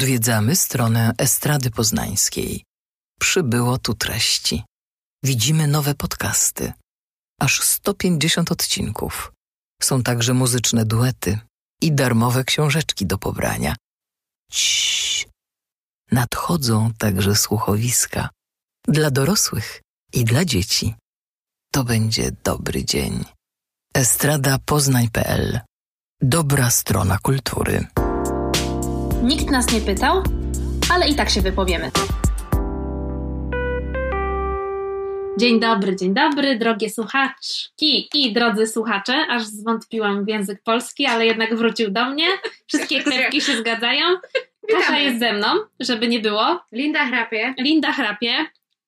Odwiedzamy stronę Estrady Poznańskiej. Przybyło tu treści. Widzimy nowe podcasty. Aż 150 odcinków. Są także muzyczne duety i darmowe książeczki do pobrania. Ciii. Nadchodzą także słuchowiska dla dorosłych i dla dzieci. To będzie dobry dzień. Estrada Poznań.pl Dobra strona kultury. Nikt nas nie pytał, ale i tak się wypowiemy. Dzień dobry, dzień dobry, drogie słuchaczki i drodzy słuchacze. Aż zwątpiłam w język polski, ale jednak wrócił do mnie. Wszystkie klepki się zgadzają. Kasia jest ze mną, żeby nie było. Linda chrapie. Linda chrapie.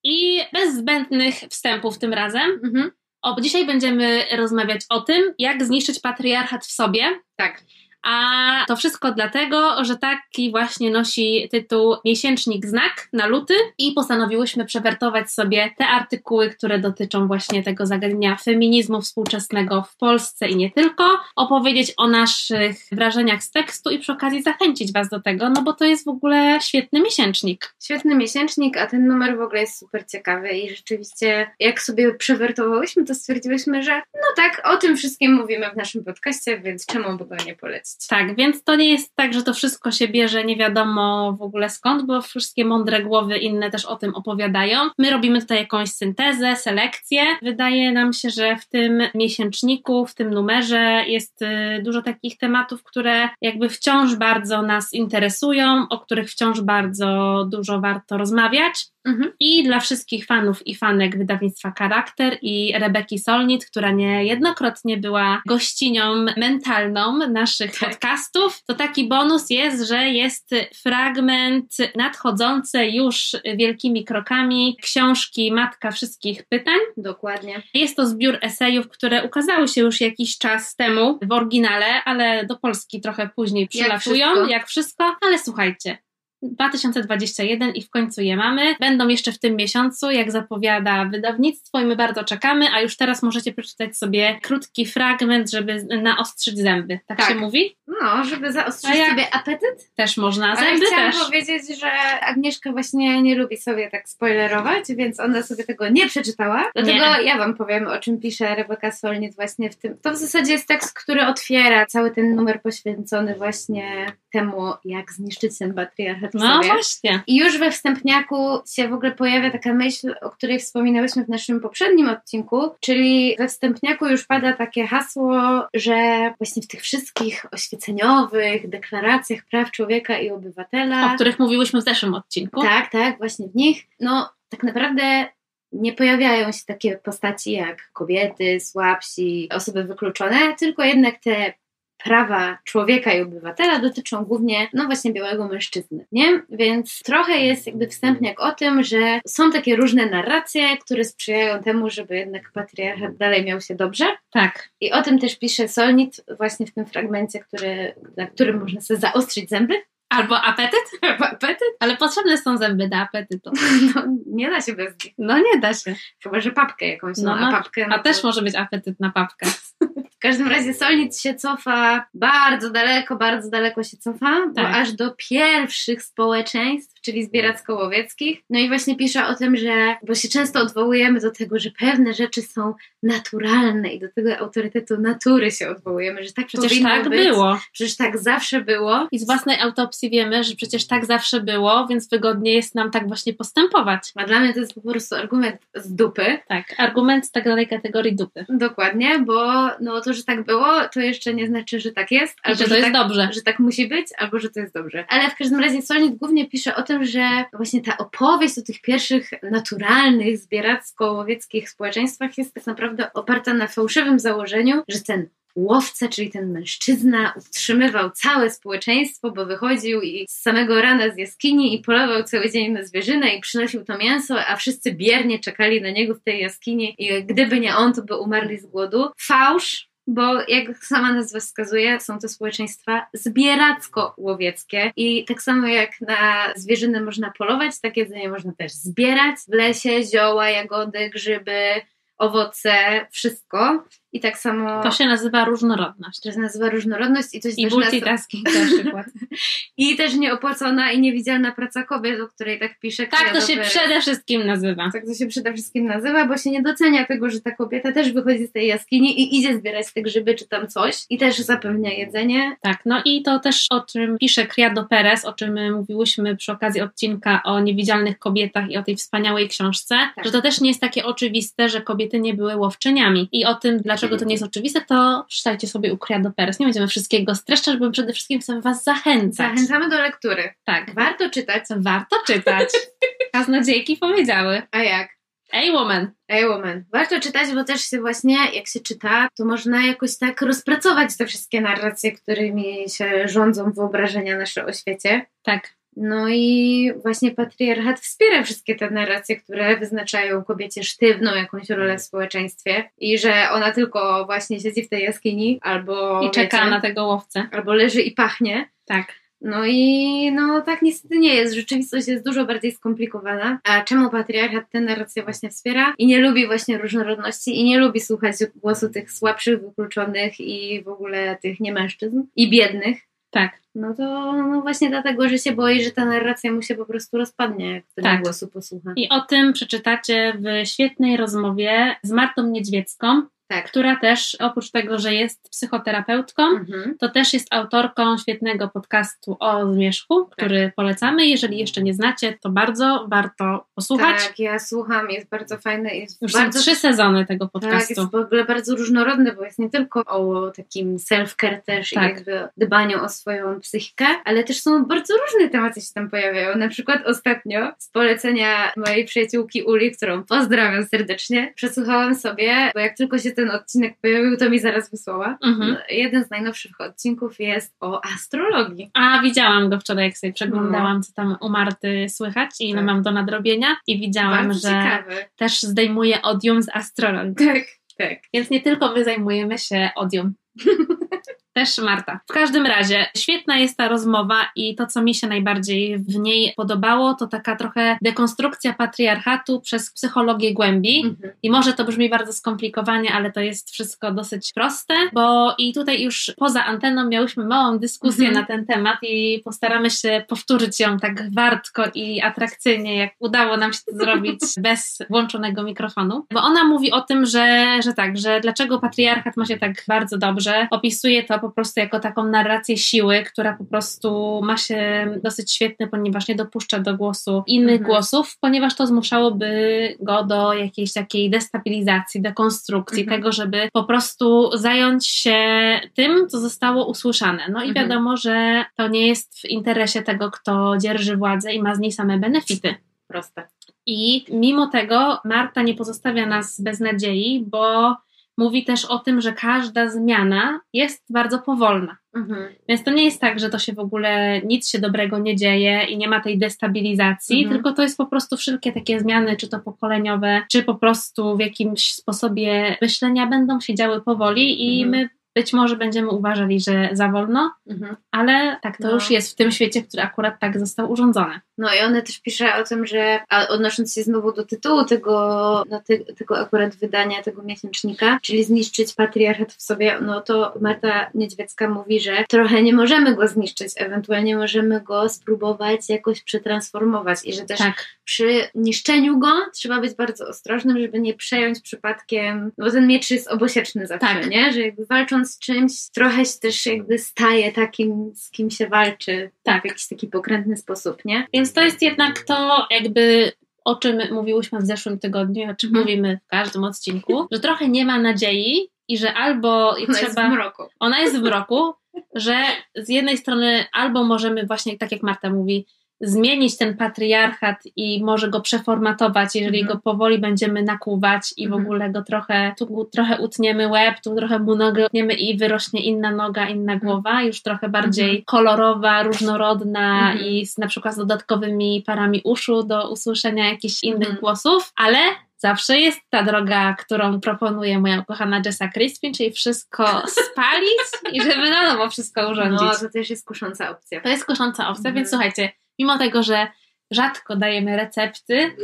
I bez zbędnych wstępów tym razem. Mhm. O, dzisiaj będziemy rozmawiać o tym, jak zniszczyć patriarchat w sobie. Tak. A to wszystko dlatego, że taki właśnie nosi tytuł Miesięcznik Znak na luty i postanowiłyśmy przewertować sobie te artykuły, które dotyczą właśnie tego zagadnienia feminizmu współczesnego w Polsce i nie tylko, opowiedzieć o naszych wrażeniach z tekstu i przy okazji zachęcić Was do tego, no bo to jest w ogóle świetny miesięcznik. Świetny miesięcznik, a ten numer w ogóle jest super ciekawy i rzeczywiście jak sobie przewertowałyśmy, to stwierdziłyśmy, że no tak, o tym wszystkim mówimy w naszym podcaście, więc czemu by go nie polecić? Tak, więc to nie jest tak, że to wszystko się bierze nie wiadomo w ogóle skąd, bo wszystkie mądre głowy inne też o tym opowiadają. My robimy tutaj jakąś syntezę, selekcję. Wydaje nam się, że w tym miesięczniku, w tym numerze jest y, dużo takich tematów, które jakby wciąż bardzo nas interesują, o których wciąż bardzo dużo warto rozmawiać. Mhm. I dla wszystkich fanów i fanek wydawnictwa Charakter i Rebeki Solnit, która niejednokrotnie była gościnią mentalną naszych Tak. podcastów, to taki bonus jest, że jest fragment nadchodzącej już wielkimi krokami książki Matka Wszystkich Pytań. Dokładnie. Jest to zbiór esejów, które ukazały się już jakiś czas temu w oryginale, ale do Polski trochę później przylatują, wszystko. jak wszystko. Ale słuchajcie, 2021 i w końcu je mamy. Będą jeszcze w tym miesiącu, jak zapowiada wydawnictwo i my bardzo czekamy, a już teraz możecie przeczytać sobie krótki fragment, żeby naostrzyć zęby. Tak, Tak. się mówi? No, żeby zaostrzyć jak- sobie apetyt. Też można. Ale Zęby chciałam też. powiedzieć, że Agnieszka właśnie nie lubi sobie tak spoilerować, więc ona sobie tego nie przeczytała. Dlatego Nie. ja wam powiem, o czym pisze Rebeka Solnit właśnie w tym. To w zasadzie jest tekst, który otwiera cały ten numer poświęcony właśnie temu, jak zniszczyć ten patriarchat w No sobie. właśnie. I już we wstępniaku się w ogóle pojawia taka myśl, o której wspominałyśmy w naszym poprzednim odcinku, czyli we wstępniaku już pada takie hasło, że właśnie w tych wszystkich oświeceniowych deklaracjach praw człowieka i obywatela, O których mówiłyśmy w zeszłym odcinku. tak, tak, właśnie w nich, no tak naprawdę nie pojawiają się takie postaci jak kobiety, słabsi, osoby wykluczone, tylko jednak te prawa człowieka i obywatela dotyczą głównie, no właśnie, białego mężczyzny, nie? Więc trochę jest jakby wstępniak o tym, że są takie różne narracje, które sprzyjają temu, żeby jednak patriarchat dalej miał się dobrze. Tak. I o tym też pisze Solnit właśnie w tym fragmencie, który, na którym można sobie zaostrzyć zęby. Albo apetyt? Apetyt? Ale potrzebne są zęby do apetytu. No, nie da się bez nich. No nie da się. Chyba, że papkę jakąś, no, No, a no, papkę... no A też to- może być apetyt na papkę. W każdym razie Solnit się cofa bardzo daleko, bardzo daleko się cofa, bo Tak. aż do pierwszych społeczeństw, czyli zbieracko-łowieckich. No i właśnie pisze o tym, że, bo się często odwołujemy do tego, że pewne rzeczy są naturalne i do tego autorytetu natury się odwołujemy, że tak Przecież tak być. było. Przecież tak zawsze było. I z własnej autopsji wiemy, że przecież tak zawsze było, więc wygodnie jest nam tak właśnie postępować. A dla mnie to jest po prostu argument z dupy. Tak, argument z tak zwanej kategorii dupy. Dokładnie, bo no to, że tak było, to jeszcze nie znaczy, że tak jest. I że to jest tak, dobrze. że tak musi być, albo że to jest dobrze. Ale w każdym razie Solnit głównie pisze o tym, że właśnie ta opowieść o tych pierwszych naturalnych, zbieracko-łowieckich społeczeństwach jest tak naprawdę oparta na fałszywym założeniu, że ten łowca, czyli ten mężczyzna, utrzymywał całe społeczeństwo, bo wychodził i z samego rana z jaskini i polował cały dzień na zwierzynę i przynosił to mięso, a wszyscy biernie czekali na niego w tej jaskini i gdyby nie on, to by umarli z głodu. Fałsz, bo jak sama nazwa wskazuje, są to społeczeństwa zbieracko-łowieckie i tak samo jak na zwierzynę można polować, tak jedzenie można też zbierać w lesie, zioła, jagody, grzyby, owoce, wszystko. I tak samo. To się nazywa różnorodność. To się nazywa różnorodność i się I multitasking na przykład. I też nieopłacona i niewidzialna praca kobiet, o której tak pisze Tak to się przede wszystkim nazywa. Tak to się przede wszystkim nazywa, bo się nie docenia tego, że ta kobieta też wychodzi z tej jaskini i idzie zbierać te grzyby czy tam coś i też zapewnia jedzenie. Tak, no i to też o czym pisze Criado Perez, o czym mówiłyśmy przy okazji odcinka o niewidzialnych kobietach i o tej wspaniałej książce, Tak. że to też nie jest takie oczywiste, że kobiety nie były łowczyniami. I o tym, dlaczego to nie jest oczywiste, to czytajcie sobie u Criado Perez. Nie będziemy wszystkiego streszczać, bo przede wszystkim chcemy Was zachęcać. Zachęcamy do lektury. Tak, Warto czytać. warto czytać. Kaznodziejki powiedziały. A jak? Ej, woman! Ej, woman. Warto czytać, bo też się właśnie, jak się czyta, to można jakoś tak rozpracować te wszystkie narracje, którymi się rządzą wyobrażenia nasze o świecie. Tak, No i właśnie patriarchat wspiera wszystkie te narracje, które wyznaczają kobiecie sztywną jakąś rolę w społeczeństwie i że ona tylko właśnie siedzi w tej jaskini albo i czeka wiecie, na tego łowcę. albo leży i pachnie. Tak. No i no tak niestety nie jest. Rzeczywistość jest dużo bardziej skomplikowana. A czemu patriarchat tę narrację właśnie wspiera? I nie lubi właśnie różnorodności i nie lubi słuchać głosu tych słabszych, wykluczonych i w ogóle tych niemężczyzn i biednych. Tak. No to no właśnie dlatego, że się boi, że ta narracja mu się po prostu rozpadnie, jak tego Tak. głosu posłucha. I o tym przeczytacie w świetnej rozmowie z Martą Niedźwiecką, Tak. która też oprócz tego, że jest psychoterapeutką, Mhm. to też jest autorką świetnego podcastu o zmierzchu, który polecamy. Jeżeli jeszcze nie znacie, to bardzo warto posłuchać. Tak, ja słucham, jest bardzo fajny. Jest Już bardzo są trzy sezony tego Tak, podcastu. jest w ogóle bardzo różnorodny, bo jest nie tylko o takim self-care też Tak. i jakby dbaniu o swoją psychikę, ale też są bardzo różne tematy się tam pojawiają. Na przykład ostatnio z polecenia mojej przyjaciółki Uli, którą pozdrawiam serdecznie, przesłuchałam sobie, bo jak tylko się ten odcinek pojawił, to mi zaraz wysłała. Mhm. No, jeden z najnowszych odcinków jest o astrologii. A widziałam go wczoraj, jak sobie przeglądałam, co tam u Marty słychać i ile Tak. mam do nadrobienia. I widziałam, bardzo że ciekawy. też zdejmuje odium z astrologii. Tak, tak. Więc nie tylko my zajmujemy się odium. Też Marta. W każdym razie, świetna jest ta rozmowa i to, co mi się najbardziej w niej podobało, to taka trochę dekonstrukcja patriarchatu przez psychologię głębi. Mhm. I może to brzmi bardzo skomplikowanie, ale to jest wszystko dosyć proste, bo i tutaj już poza anteną miałyśmy małą dyskusję Mhm. na ten temat i postaramy się powtórzyć ją tak wartko i atrakcyjnie, jak udało nam się to zrobić bez włączonego mikrofonu. Bo ona mówi o tym, że, że tak, że dlaczego patriarchat ma się tak bardzo dobrze. Opisuje to po prostu jako taką narrację siły, która po prostu ma się dosyć świetnie, ponieważ nie dopuszcza do głosu innych Mhm. głosów, ponieważ to zmuszałoby go do jakiejś takiej destabilizacji, dekonstrukcji, Mhm. tego, żeby po prostu zająć się tym, co zostało usłyszane. No i Mhm. wiadomo, że to nie jest w interesie tego, kto dzierży władzę i ma z niej same benefity. Proste. I mimo tego Marta nie pozostawia nas bez nadziei, bo mówi też o tym, że każda zmiana jest bardzo powolna. Mhm. Więc to nie jest tak, że to się w ogóle nic się dobrego nie dzieje i nie ma tej destabilizacji, Mhm. tylko to jest po prostu wszelkie takie zmiany, czy to pokoleniowe, czy po prostu w jakimś sposobie myślenia będą się działy powoli i Mhm. my być może będziemy uważali, że za wolno, Mhm. ale tak to No. już jest w tym świecie, który akurat tak został urządzony. No i ona też pisze o tym, że a odnosząc się znowu do tytułu tego, no te, tego akurat wydania, tego miesięcznika, czyli zniszczyć patriarchat w sobie, no to Marta Niedźwiecka mówi, że trochę nie możemy go zniszczyć, ewentualnie możemy go spróbować jakoś przetransformować i że też Tak, przy niszczeniu go trzeba być bardzo ostrożnym, żeby nie przejąć przypadkiem, no bo ten miecz jest obosieczny zawsze, Tak. nie? Że jakby walcząc z czymś, trochę się też jakby staje takim, z kim się walczy Tak. w jakiś taki pokrętny sposób, nie? Więc to jest jednak to, jakby o czym mówiłyśmy w zeszłym tygodniu, o czym Mhm. mówimy w każdym odcinku, że trochę nie ma nadziei i że albo i Ona jest trzeba. w mroku. Ona jest w mroku, że z jednej strony albo możemy właśnie, tak jak Marta mówi, zmienić ten patriarchat i może go przeformatować, jeżeli Mhm. go powoli będziemy nakłuwać i w Mhm. ogóle go trochę, tu trochę utniemy łeb, tu trochę mu nogę utniemy i wyrośnie inna noga, inna głowa, już trochę bardziej Mhm. kolorowa, różnorodna Mhm. i z, na przykład z dodatkowymi parami uszu do usłyszenia jakichś innych Mhm. głosów, ale zawsze jest ta droga, którą proponuje moja ukochana Jessa Crispin, czyli wszystko spalić i żeby na nowo wszystko urządzić. No, to też jest kusząca opcja. To jest kusząca opcja, Mhm. więc słuchajcie, mimo tego, że rzadko dajemy recepty.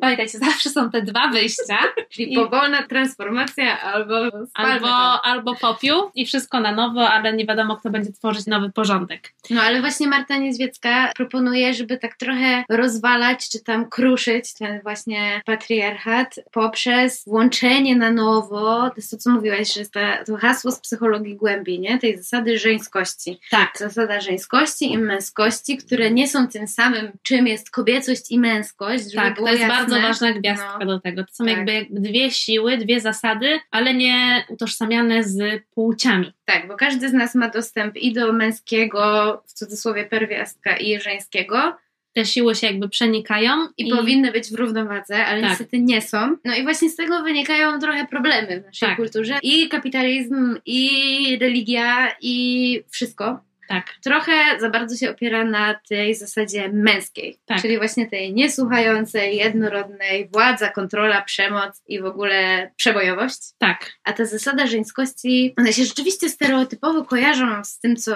Pamiętajcie, zawsze są te dwa wyjścia. Czyli powolna transformacja albo albo, albo popiół i wszystko na nowo, ale nie wiadomo, kto będzie tworzyć nowy porządek. No ale właśnie Marta Niedźwiecka proponuje, żeby tak trochę rozwalać, czy tam kruszyć ten właśnie patriarchat poprzez włączenie na nowo, to jest to, co mówiłaś, że jest ta, to hasło z psychologii głębi, nie? Tej zasady żeńskości. Tak. Zasada żeńskości i męskości, które nie są tym samym, czym jest kobiecość i męskość. Tak, to jest jasne. bardzo ważna gwiazdka No. do tego. To są Tak. jakby, dwie siły, dwie zasady, ale nie utożsamiane z płciami. Tak, bo każdy z nas ma dostęp i do męskiego, w cudzysłowie pierwiastka, i żeńskiego. Te siły się jakby przenikają I, powinny być w równowadze, ale Tak. niestety nie są. No i właśnie z tego wynikają trochę problemy w naszej Tak. kulturze. I kapitalizm, i religia, i wszystko. Tak. Trochę za bardzo się opiera na tej zasadzie męskiej, Tak. czyli właśnie tej niesłuchającej, jednorodnej, władza, kontrola, przemoc i w ogóle przebojowość. Tak. A ta zasada żeńskości, one się rzeczywiście stereotypowo kojarzą z tym, co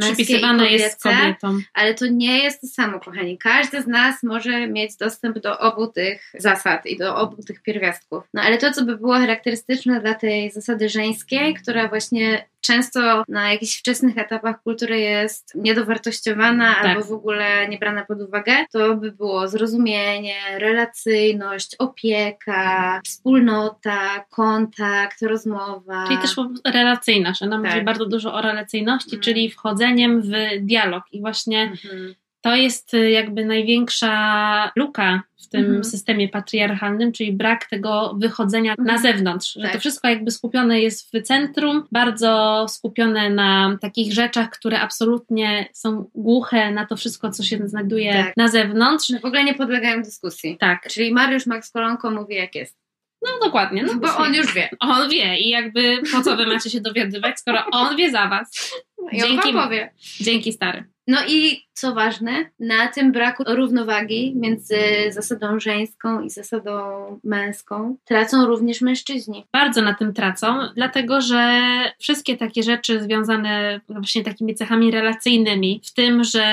Przypisywane jest kobiece, kobietom. ale to nie jest to samo, kochani. Każdy z nas może mieć dostęp do obu tych zasad i do obu tych pierwiastków. No ale to, co by było charakterystyczne dla tej zasady żeńskiej, która właśnie często na jakichś wczesnych etapach kultury jest niedowartościowana Tak. albo w ogóle nie brana pod uwagę, to by było zrozumienie, relacyjność, opieka, wspólnota, kontakt, rozmowa. Czyli też relacyjność. Ona Tak. mówi bardzo dużo o relacyjności, Mhm. czyli wchodzeniem w dialog. I właśnie Mhm. To jest y, jakby największa luka w tym Mhm. systemie patriarchalnym, czyli brak tego wychodzenia Mhm. na zewnątrz. Że Tak. to wszystko jakby skupione jest w centrum, bardzo skupione na takich rzeczach, które absolutnie są głuche na to wszystko, co się znajduje Tak. na zewnątrz. W ogóle nie podlegają dyskusji. Tak, Czyli Mariusz Max Kolonko mówi jak jest. no dokładnie. No, Bo on już wie. on wie i jakby po co wy macie się dowiadywać, skoro on wie za was. I on Dzięki- wam powie. Dzięki stary. No i co ważne, na tym braku równowagi między zasadą żeńską i zasadą męską tracą również mężczyźni. bardzo na tym tracą, dlatego że wszystkie takie rzeczy związane właśnie takimi cechami relacyjnymi, w tym, że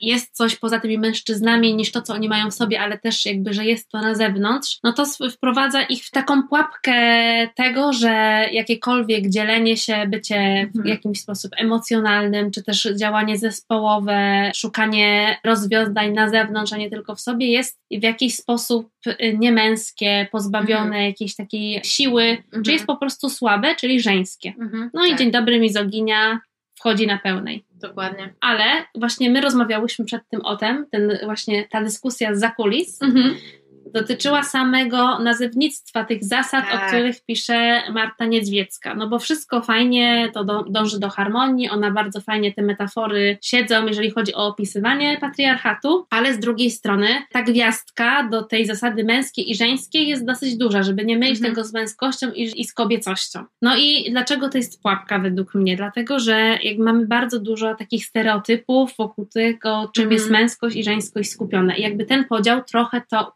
jest coś poza tymi mężczyznami niż to, co oni mają w sobie, ale też jakby, że jest to na zewnątrz, no to wprowadza ich w taką pułapkę tego, że jakiekolwiek dzielenie się, bycie w Mhm. jakimś sposób emocjonalnym, czy też działanie zespołowe, szukanie rozwiązań na zewnątrz, a nie tylko w sobie, jest w jakiś sposób y, niemęskie, pozbawione jakiejś takiej siły, Mhm. czy jest po prostu słabe, czyli żeńskie. Mhm, No i tak, dzień dobry, mizoginia wchodzi na pełnej. Dokładnie. Ale właśnie my rozmawiałyśmy przed tym o tym, ten właśnie ta dyskusja z zakulis Mhm. Dotyczyła samego nazewnictwa tych zasad, Tak. o których pisze Marta Niedźwiecka. No bo wszystko fajnie, to do, dąży do harmonii, ona bardzo fajnie te metafory siedzą, jeżeli chodzi o opisywanie patriarchatu, ale z drugiej strony ta gwiazdka do tej zasady męskiej i żeńskiej jest dosyć duża, żeby nie mylić Mhm. tego z męskością i, i z kobiecością. No i dlaczego to jest pułapka według mnie? Dlatego, że jak mamy bardzo dużo takich stereotypów wokół tego, czym Mhm. jest męskość i żeńskość skupione. I jakby ten podział trochę to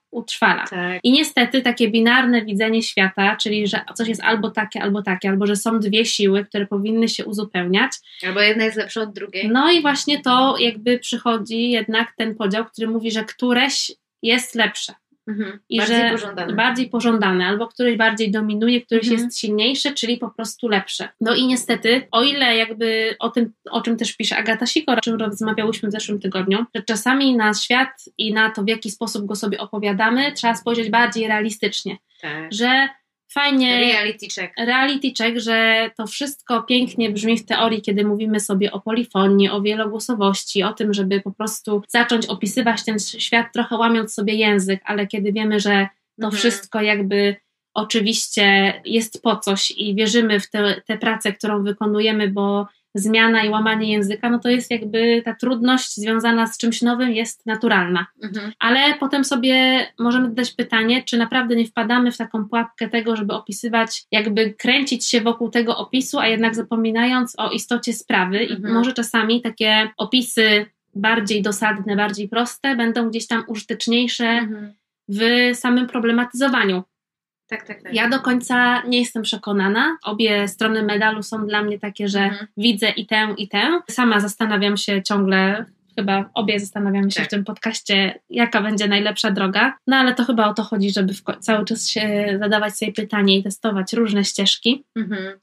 Tak. I niestety takie binarne widzenie świata, czyli że coś jest albo takie, albo takie, albo że są dwie siły, które powinny się uzupełniać. Albo jedna jest lepsza od drugiej. No i właśnie to jakby przychodzi jednak ten podział, który mówi, że któreś jest lepsze Mhm. i Bardziej że pożądane. bardziej pożądane, albo któreś bardziej dominuje, któreś Mhm. jest silniejsze, czyli po prostu lepsze. No i niestety, o ile jakby o tym, o czym też pisze Agata Sikora, o czym rozmawiałyśmy w zeszłym tygodniu, że czasami na świat i na to, w jaki sposób go sobie opowiadamy, trzeba spojrzeć bardziej realistycznie, Tak. że fajnie Reality check. reality check, że to wszystko pięknie brzmi w teorii, kiedy mówimy sobie o polifonii, o wielogłosowości, o tym, żeby po prostu zacząć opisywać ten świat trochę łamiąc sobie język, ale kiedy wiemy, że to Mhm. wszystko jakby oczywiście jest po coś i wierzymy w tę tę pracę, którą wykonujemy, bo zmiana i łamanie języka, no to jest jakby ta trudność związana z czymś nowym jest naturalna. Mhm. Ale potem sobie możemy zadać pytanie, czy naprawdę nie wpadamy w taką pułapkę tego, żeby opisywać, jakby kręcić się wokół tego opisu, a jednak zapominając o istocie sprawy. Mhm. I może czasami takie opisy bardziej dosadne, bardziej proste będą gdzieś tam użyteczniejsze Mhm. w samym problematyzowaniu. Tak, tak, tak. Ja do końca nie jestem przekonana. Obie strony medalu są dla mnie takie, że Mhm. widzę i tę, i tę. Sama zastanawiam się ciągle chyba obie zastanawiamy się Tak. w tym podcaście, jaka będzie najlepsza droga. No ale to chyba o to chodzi, żeby cały czas się zadawać sobie pytanie i testować różne ścieżki. Mhm.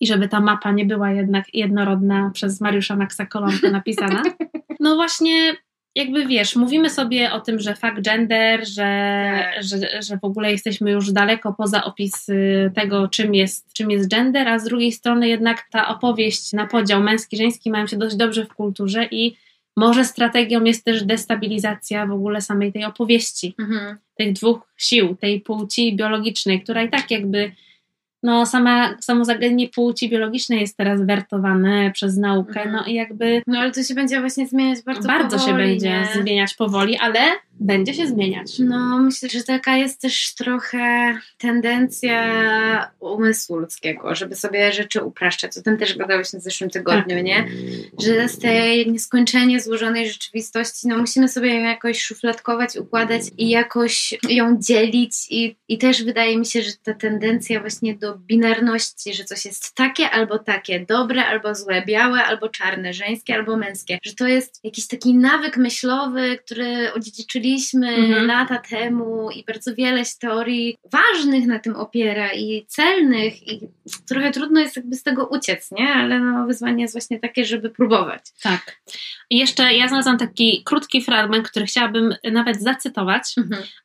I żeby ta mapa nie była jednak jednorodna przez Mariusza Maxa Kolonkę napisana. No właśnie, jakby wiesz, mówimy sobie o tym, że fakt gender, że, Tak. że, że w ogóle jesteśmy już daleko poza opis y, tego, czym jest, czym jest gender, a z drugiej strony jednak ta opowieść na podział męski-żeński mają się dość dobrze w kulturze i może strategią jest też destabilizacja w ogóle samej tej opowieści Mhm. tych dwóch sił, tej płci biologicznej, która i tak jakby no sama, samo zagadnienie płci biologicznej jest teraz wertowane przez naukę, Mhm. no i jakby No ale to się będzie właśnie zmieniać bardzo bardzo, się powoli, będzie nie? zmieniać powoli, ale będzie się zmieniać. No, myślę, że taka jest też trochę tendencja umysłu ludzkiego, żeby sobie rzeczy upraszczać. O tym też gadałyśmy w zeszłym tygodniu, Tak. nie? Że z tej nieskończenie złożonej rzeczywistości, no musimy sobie ją jakoś szufladkować, układać i jakoś ją dzielić i, i też wydaje mi się, że ta tendencja właśnie do binarności, że coś jest takie albo takie, dobre albo złe, białe albo czarne, żeńskie albo męskie, że to jest jakiś taki nawyk myślowy, który odziedziczyliśmy Mhm. lata temu i bardzo wiele teorii ważnych na tym opiera i celnych i trochę trudno jest jakby z tego uciec, nie? Ale no wyzwanie jest właśnie takie, żeby próbować. Tak. I jeszcze ja znalazłam taki krótki fragment, który chciałabym nawet zacytować.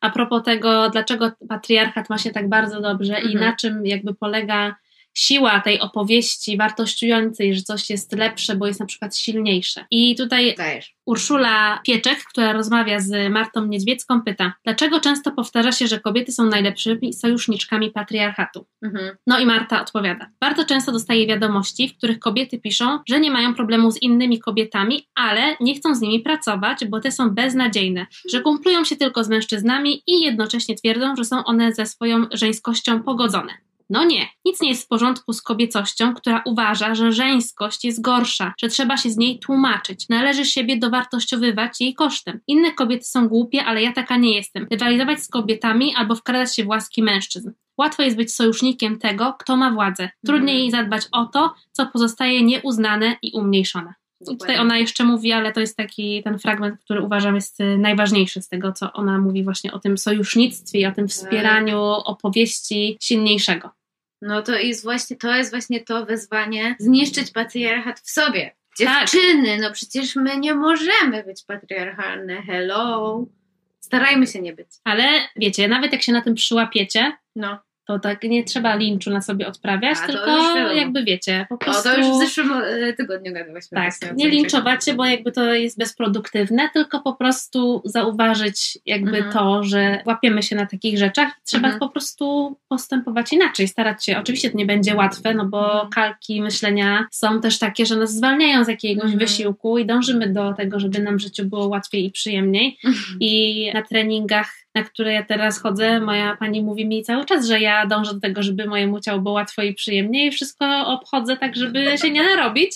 a propos tego, dlaczego patriarchat ma się tak bardzo dobrze i Mhm. na czym jakby polega siła tej opowieści wartościującej, że coś jest lepsze, bo jest na przykład silniejsze. I tutaj Dajesz. Urszula Pieczek, która rozmawia z Martą Niedźwiecką, pyta, dlaczego często powtarza się, że kobiety są najlepszymi sojuszniczkami patriarchatu? Mhm. No i Marta odpowiada. Bardzo często dostaję wiadomości, w których kobiety piszą, że nie mają problemu z innymi kobietami, ale nie chcą z nimi pracować, bo te są beznadziejne, że kumplują się tylko z mężczyznami i jednocześnie twierdzą, że są one ze swoją żeńskością pogodzone. No nie, nic nie jest w porządku z kobiecością, która uważa, że żeńskość jest gorsza, że trzeba się z niej tłumaczyć, należy siebie dowartościowywać jej kosztem. Inne kobiety są głupie, ale ja taka nie jestem. Rywalizować z kobietami albo wkradać się w łaski mężczyzn. Łatwo jest być sojusznikiem tego, kto ma władzę. Trudniej zadbać o to, co pozostaje nieuznane i umniejszone. Tutaj ona jeszcze mówi, ale to jest taki ten fragment, który uważam jest y, najważniejszy z tego, co ona mówi właśnie o tym sojusznictwie i o tym wspieraniu opowieści silniejszego. No to jest właśnie to jest właśnie to wezwanie zniszczyć patriarchat w sobie. Tak. Dziewczyny, no przecież my nie możemy być patriarchalne. Hello. Starajmy się nie być. Ale wiecie, nawet jak się na tym przyłapiecie, No. To tak nie trzeba linczu na sobie odprawiać, A, tylko jakby wiecie, po O, prostu... to już w zeszłym e, tygodniu gadałyśmy. Tak, o nie linczować bo jakby to jest bezproduktywne, tylko po prostu zauważyć jakby Mhm. to, że łapiemy się na takich rzeczach. Trzeba Mhm. po prostu postępować inaczej, starać się. Oczywiście to nie będzie łatwe, no bo Mhm. kalki myślenia są też takie, że nas zwalniają z jakiegoś Mhm. wysiłku i dążymy do tego, żeby nam w życiu było łatwiej i przyjemniej. Mhm. I na treningach, na które ja teraz chodzę, moja pani mówi mi cały czas, że ja dążę do tego, żeby mojemu ciału było łatwo i przyjemnie i wszystko obchodzę tak, żeby się nie narobić.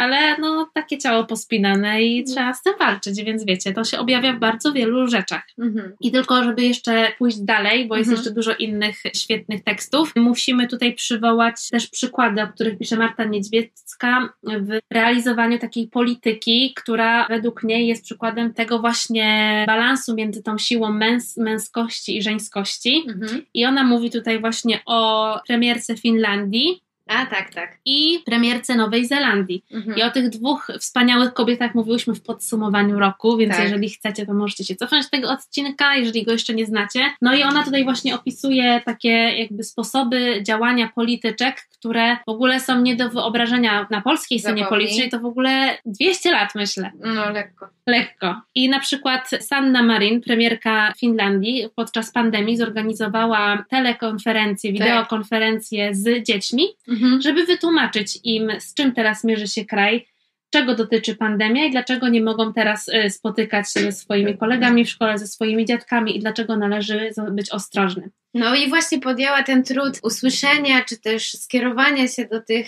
Ale no, takie ciało pospinane i trzeba z tym walczyć, więc wiecie, to się objawia w bardzo wielu rzeczach. Mhm. I tylko, żeby jeszcze pójść dalej, bo jest Mhm. jeszcze dużo innych świetnych tekstów, musimy tutaj przywołać też przykłady, o których pisze Marta Niedźwiecka w realizowaniu takiej polityki, która według niej jest przykładem tego właśnie balansu między tą siłą męs- męskości i żeńskości. Mhm. I ona mówi tutaj właśnie o premierce Finlandii A, tak, tak. i premierce Nowej Zelandii. Mhm. I o tych dwóch wspaniałych kobietach mówiłyśmy w podsumowaniu roku, więc Tak. jeżeli chcecie, to możecie się cofnąć do tego odcinka, jeżeli go jeszcze nie znacie. No i ona tutaj właśnie opisuje takie jakby sposoby działania polityczek, które w ogóle są nie do wyobrażenia na polskiej scenie politycznej, to w ogóle 200 lat myślę. No, lekko. Lekko. I na przykład Sanna Marin, premierka Finlandii, podczas pandemii zorganizowała telekonferencję, wideokonferencję z dziećmi, Mhm. Żeby wytłumaczyć im, z czym teraz mierzy się kraj, czego dotyczy pandemia i dlaczego nie mogą teraz y, spotykać się ze swoimi kolegami w szkole, ze swoimi dziadkami i dlaczego należy być ostrożnym. No i właśnie podjęła ten trud usłyszenia, czy też skierowania się do tych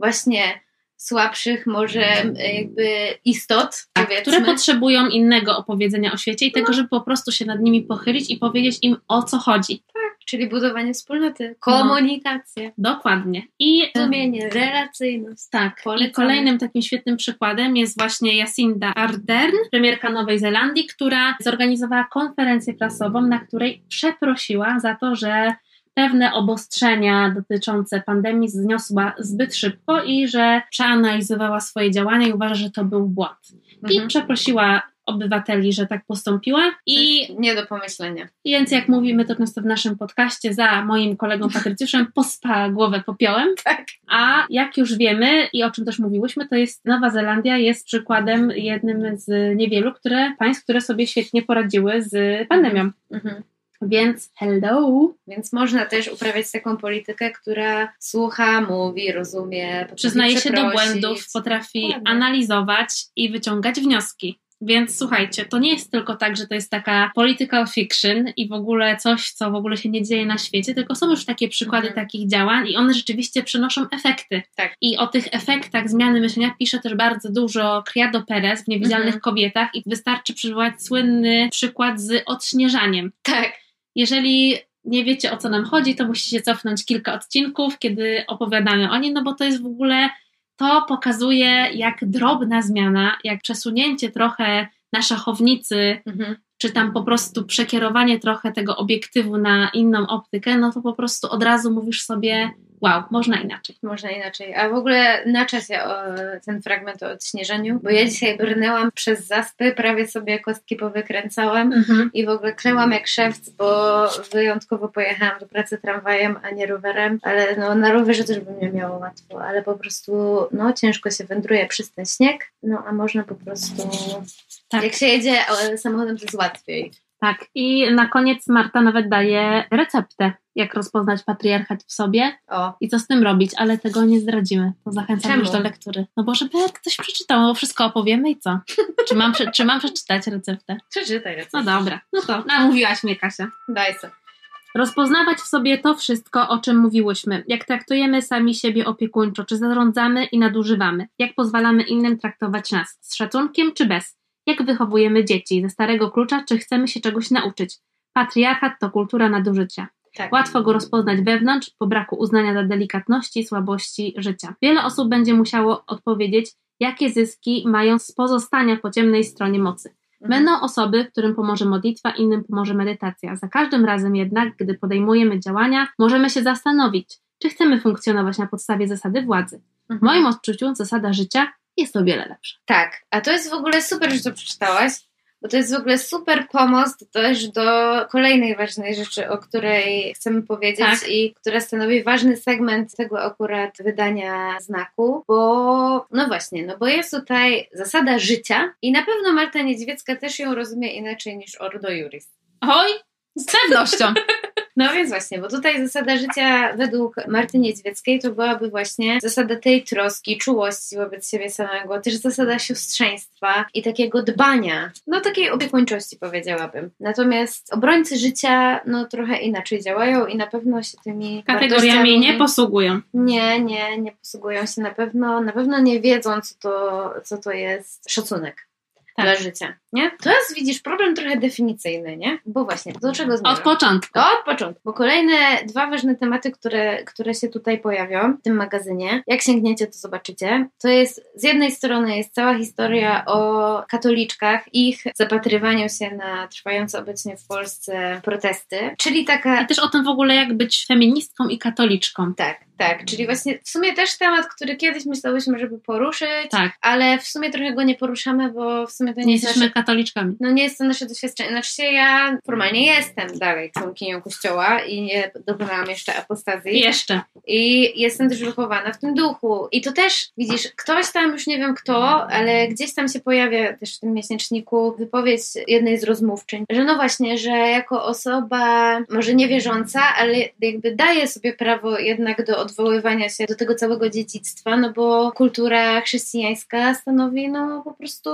właśnie słabszych może jakby istot, Tak, które potrzebują innego opowiedzenia o świecie i tego, No. żeby po prostu się nad nimi pochylić i powiedzieć im o co chodzi. Czyli budowanie wspólnoty, komunikację, Dokładnie. I rozumienie, relacyjność. tak, i Polecamy. kolejnym takim świetnym przykładem jest właśnie Jacinda Ardern, premierka Nowej Zelandii, która zorganizowała konferencję prasową, na której przeprosiła za to, że pewne obostrzenia dotyczące pandemii zniosła zbyt szybko i że przeanalizowała swoje działania i uważa, że to był błąd. I Mhm. przeprosiła obywateli, że tak postąpiła i Nie do pomyślenia. Więc jak mówimy to często w naszym podcaście, za moim kolegą Patrycjuszem pospała głowę popiołem. Tak. A jak już wiemy i o czym też mówiłyśmy, to jest Nowa Zelandia jest przykładem jednym z niewielu które, państw, które sobie świetnie poradziły z pandemią. Mhm. Więc hello! Więc można też uprawiać taką politykę, która słucha, mówi, rozumie, potrafi Przyznaje się do błędów, potrafi Dokładnie. analizować i wyciągać wnioski. Więc słuchajcie, to nie jest tylko tak, że to jest taka political fiction i w ogóle coś, co w ogóle się nie dzieje na świecie, tylko są już takie przykłady Mhm. takich działań i one rzeczywiście przynoszą efekty. Tak. I o tych efektach zmiany myślenia pisze też bardzo dużo Criado Perez w Niewidzialnych Mhm. Kobietach i wystarczy przywołać słynny przykład z odśnieżaniem. Tak. Jeżeli nie wiecie o co nam chodzi, to musicie cofnąć kilka odcinków, kiedy opowiadamy o nim, no bo to jest w ogóle, to pokazuje jak drobna zmiana, jak przesunięcie trochę na szachownicy, Mhm. czy tam po prostu przekierowanie trochę tego obiektywu na inną optykę, no to po prostu od razu mówisz sobie, wow, można inaczej. Można inaczej. A w ogóle na czasie o, ten fragment o odśnieżeniu, bo ja dzisiaj brnęłam przez zaspy, prawie sobie kostki powykręcałam i w ogóle klełam jak szewc, bo wyjątkowo pojechałam do pracy tramwajem, a nie rowerem, ale no, na rowerze też bym nie miała łatwo, ale po prostu no, ciężko się wędruje przez ten śnieg, no a można po prostu... Tak. Jak się jedzie e, samochodem, to jest łatwiej. Tak, i na koniec Marta nawet daje receptę, jak rozpoznać patriarchat w sobie O, i co z tym robić, ale tego nie zdradzimy. To zachęcam Czemu? już do lektury. No bo żeby ktoś przeczytał, no bo wszystko opowiemy i co? Czy mam, czy mam przeczytać receptę? przeczytaj No receptę. dobra, no to namówiłaś mnie Kasia. Daj sobie. Rozpoznawać w sobie to wszystko, o czym mówiłyśmy. Jak traktujemy sami siebie opiekuńczo, czy zarządzamy i nadużywamy. Jak pozwalamy innym traktować nas. Z szacunkiem czy bez. Jak wychowujemy dzieci. Ze starego klucza, czy chcemy się czegoś nauczyć. Patriarchat to kultura nadużycia. Tak. Łatwo go rozpoznać wewnątrz, po braku uznania dla delikatności, słabości życia. Wiele osób będzie musiało odpowiedzieć, jakie zyski mają z pozostania po ciemnej stronie mocy. Mhm. Będą osoby, którym pomoże modlitwa, innym pomoże medytacja. Za każdym razem jednak, gdy podejmujemy działania, możemy się zastanowić, czy chcemy funkcjonować na podstawie zasady władzy. W Mhm. moim odczuciu zasada życia jest o wiele lepsza. Tak, a to jest w ogóle super, że to przeczytałaś, bo to jest w ogóle super pomost też do kolejnej ważnej rzeczy, o której chcemy powiedzieć Tak. i która stanowi ważny segment tego akurat wydania znaku, bo no właśnie, no bo jest tutaj zasada życia i na pewno Marta Niedźwiecka też ją rozumie inaczej niż Ordo Juris. Oj, z pewnością. No więc właśnie, bo tutaj zasada życia według Marty Niedźwieckiej to byłaby właśnie zasada tej troski, czułości wobec siebie samego, też zasada siostrzeństwa i takiego dbania, no takiej opiekuńczości powiedziałabym. Natomiast obrońcy życia no trochę inaczej działają i na pewno się tymi Kategoriami nie posługują. nie, nie, nie posługują się na pewno, na pewno nie wiedzą co to, co to jest szacunek. Tak. Dla życia, nie? To jest, widzisz, problem trochę definicyjny, nie? Bo właśnie, do czego zmierzam? Od początku. Od początku, bo kolejne dwa ważne tematy, które, które się tutaj pojawią w tym magazynie, jak sięgniecie, to zobaczycie. To jest z jednej strony jest cała historia o katoliczkach, ich zapatrywaniu się na trwające obecnie w Polsce protesty, czyli taka I też o tym w ogóle, jak być feministką i katoliczką. tak, tak, czyli właśnie w sumie też temat, który kiedyś myślałyśmy, żeby poruszyć, Tak, ale w sumie trochę go nie poruszamy, bo w sumie to nie, nie jest jesteśmy nasze, katoliczkami. no nie jest to nasze doświadczenie. Znaczy ja formalnie jestem dalej członkinią kościoła i nie dokonałam jeszcze apostazji. Jeszcze. I jestem też wychowana w tym duchu. I to też, widzisz, ktoś tam, już nie wiem kto, ale gdzieś tam się pojawia też w tym miesięczniku wypowiedź jednej z rozmówczyń, że no właśnie, że jako osoba może niewierząca, ale jakby daje sobie prawo jednak do odwoływania się do tego całego dziedzictwa, no bo kultura chrześcijańska stanowi no po prostu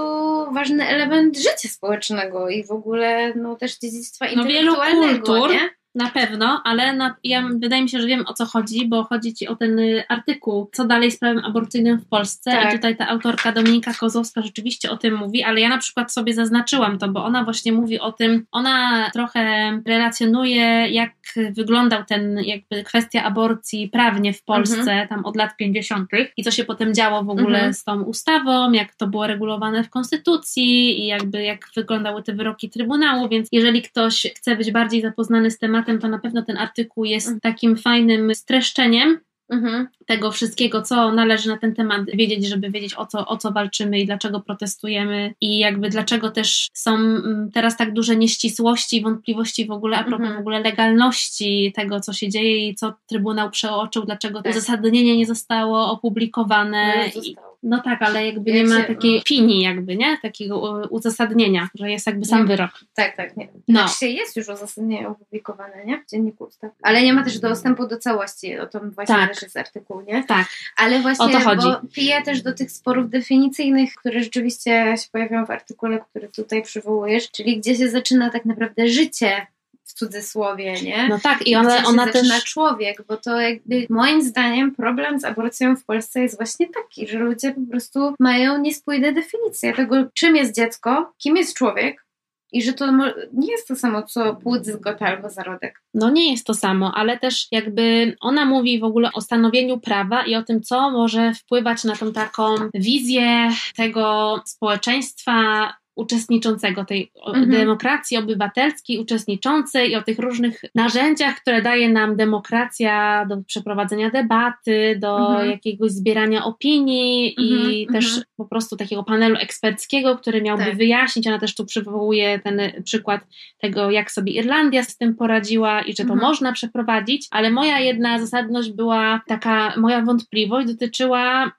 ważny element życia społecznego i w ogóle no też dziedzictwa No wielu intelektualnego, kultur nie? Na pewno, ale na, ja, wydaje mi się, że wiem o co chodzi, bo chodzi ci o ten y, artykuł, co dalej z prawem aborcyjnym w Polsce. Tak. I tutaj ta autorka Dominika Kozłowska rzeczywiście o tym mówi, ale ja na przykład sobie zaznaczyłam to, bo ona właśnie mówi o tym, ona trochę relacjonuje, jak wyglądał ten, jakby kwestia aborcji prawnie w Polsce, Mhm. tam od lat 50. i co się potem działo w ogóle Mhm. z tą ustawą, jak to było regulowane w Konstytucji i jakby jak wyglądały te wyroki Trybunału, więc jeżeli ktoś chce być bardziej zapoznany z tematem, to na pewno ten artykuł jest Mhm. takim fajnym streszczeniem Mhm. tego wszystkiego, co należy na ten temat wiedzieć, żeby wiedzieć o co, o co walczymy i dlaczego protestujemy i jakby dlaczego też są mm, teraz tak duże nieścisłości i wątpliwości w ogóle a propos Mhm. w ogóle legalności tego, co się dzieje i co Trybunał przeoczył, dlaczego to Tak. uzasadnienie nie zostało opublikowane. No, I, zostało. No tak, ale jakby Jak nie ma takiej opinii jakby, nie? Takiego uzasadnienia, że jest jakby sam Nie. wyrok. Tak, tak, nie. No. Znaczy jest już uzasadnienie opublikowane, nie? W dzienniku ustaw. Ale nie ma też dostępu do całości, o tym właśnie Tak. też jest artykuł, nie? Tak. Ale właśnie, O to chodzi. bo pije też do tych sporów definicyjnych, które rzeczywiście się pojawiają w artykule, który tutaj przywołujesz, czyli gdzie się zaczyna tak naprawdę życie w cudzysłowie, nie? No tak, i Gdzie ona, się ona też... człowiek, bo to jakby moim zdaniem problem z aborcją w Polsce jest właśnie taki, że ludzie po prostu mają niespójne definicje tego, czym jest dziecko, kim jest człowiek i że to nie jest to samo co płód, zgota albo zarodek. No nie jest to samo, ale też jakby ona mówi w ogóle o stanowieniu prawa i o tym, co może wpływać na tą taką wizję tego społeczeństwa uczestniczącego, tej Mhm. demokracji obywatelskiej, uczestniczącej i o tych różnych narzędziach, które daje nam demokracja do przeprowadzenia debaty, do Mhm. jakiegoś zbierania opinii i Mhm, też mhm. po prostu takiego panelu eksperckiego, który miałby Tak. wyjaśnić. Ona też tu przywołuje ten przykład tego, jak sobie Irlandia z tym poradziła i że to Mhm. można przeprowadzić, ale moja jedna zasadność była taka, moja wątpliwość dotyczyła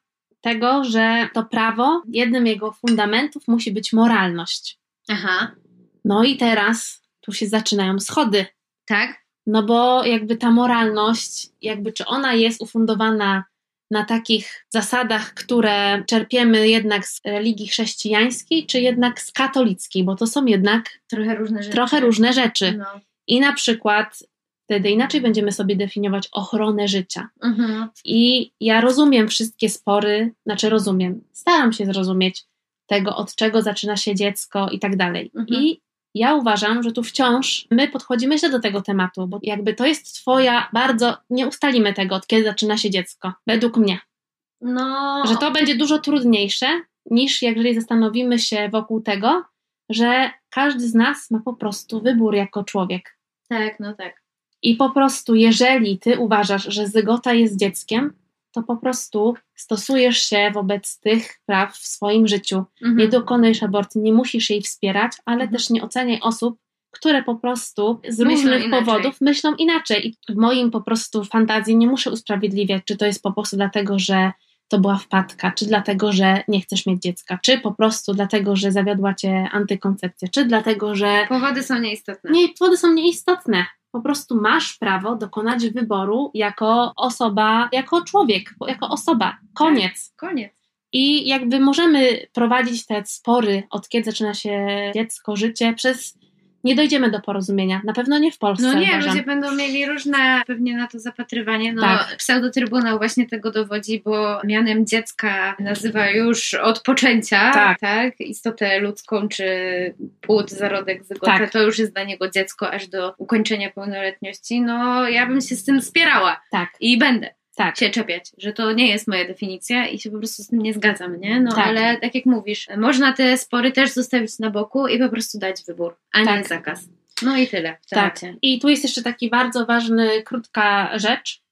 tego, że to prawo, jednym jego fundamentów musi być moralność. Aha, No i teraz tu się zaczynają schody. tak? No bo jakby ta moralność, jakby czy ona jest ufundowana na takich zasadach, które czerpiemy jednak z religii chrześcijańskiej, czy jednak z katolickiej, bo to są jednak Trochę różne rzeczy. trochę różne rzeczy. No. I na przykład wtedy inaczej będziemy sobie definiować ochronę życia. Mhm. I ja rozumiem wszystkie spory, znaczy rozumiem, staram się zrozumieć tego, od czego zaczyna się dziecko i tak dalej. Mhm. I ja uważam, że tu wciąż my podchodzimy źle do tego tematu, bo jakby to jest twoja bardzo, nie ustalimy tego, od kiedy zaczyna się dziecko, według mnie. No, Że to będzie dużo trudniejsze niż jeżeli zastanowimy się wokół tego, że każdy z nas ma po prostu wybór jako człowiek. tak, no tak. I po prostu, jeżeli ty uważasz, że zygota jest dzieckiem, to po prostu stosujesz się wobec tych praw w swoim życiu. Mhm. Nie dokonujesz aborcji, nie musisz jej wspierać, ale Mhm. też nie oceniaj osób, które po prostu z Myślą różnych inaczej. powodów myślą inaczej. I w moim po prostu fantazji nie muszę usprawiedliwiać, czy to jest po prostu dlatego, że to była wpadka, czy dlatego, że nie chcesz mieć dziecka, czy po prostu dlatego, że zawiodła cię antykoncepcja, czy dlatego, że Powody są nieistotne. nie, powody są nieistotne. Po prostu masz prawo dokonać wyboru jako osoba, jako człowiek, jako osoba. Koniec. Koniec. I jakby możemy prowadzić te spory, od kiedy zaczyna się dziecko, życie, przez. Nie dojdziemy do porozumienia. Na pewno nie w Polsce. No nie, uważam. ludzie będą mieli różne pewnie na to zapatrywanie. No, Tak. pseudotrybunał właśnie tego dowodzi, bo mianem dziecka nazywa już od poczęcia, Tak. tak, istotę ludzką, czy płód, zarodek, zygotę, Tak. to już jest dla niego dziecko aż do ukończenia pełnoletności. No, ja bym się z tym spierała Tak, i będę tak. się czepiać, że to nie jest moja definicja i się po prostu z tym nie zgadzam, nie? No Tak. ale tak jak mówisz, można te spory też zostawić na boku i po prostu dać wybór, a nie Tak. zakaz. No i tyle w Tak. I tu jest jeszcze taki bardzo ważny, krótka rzecz.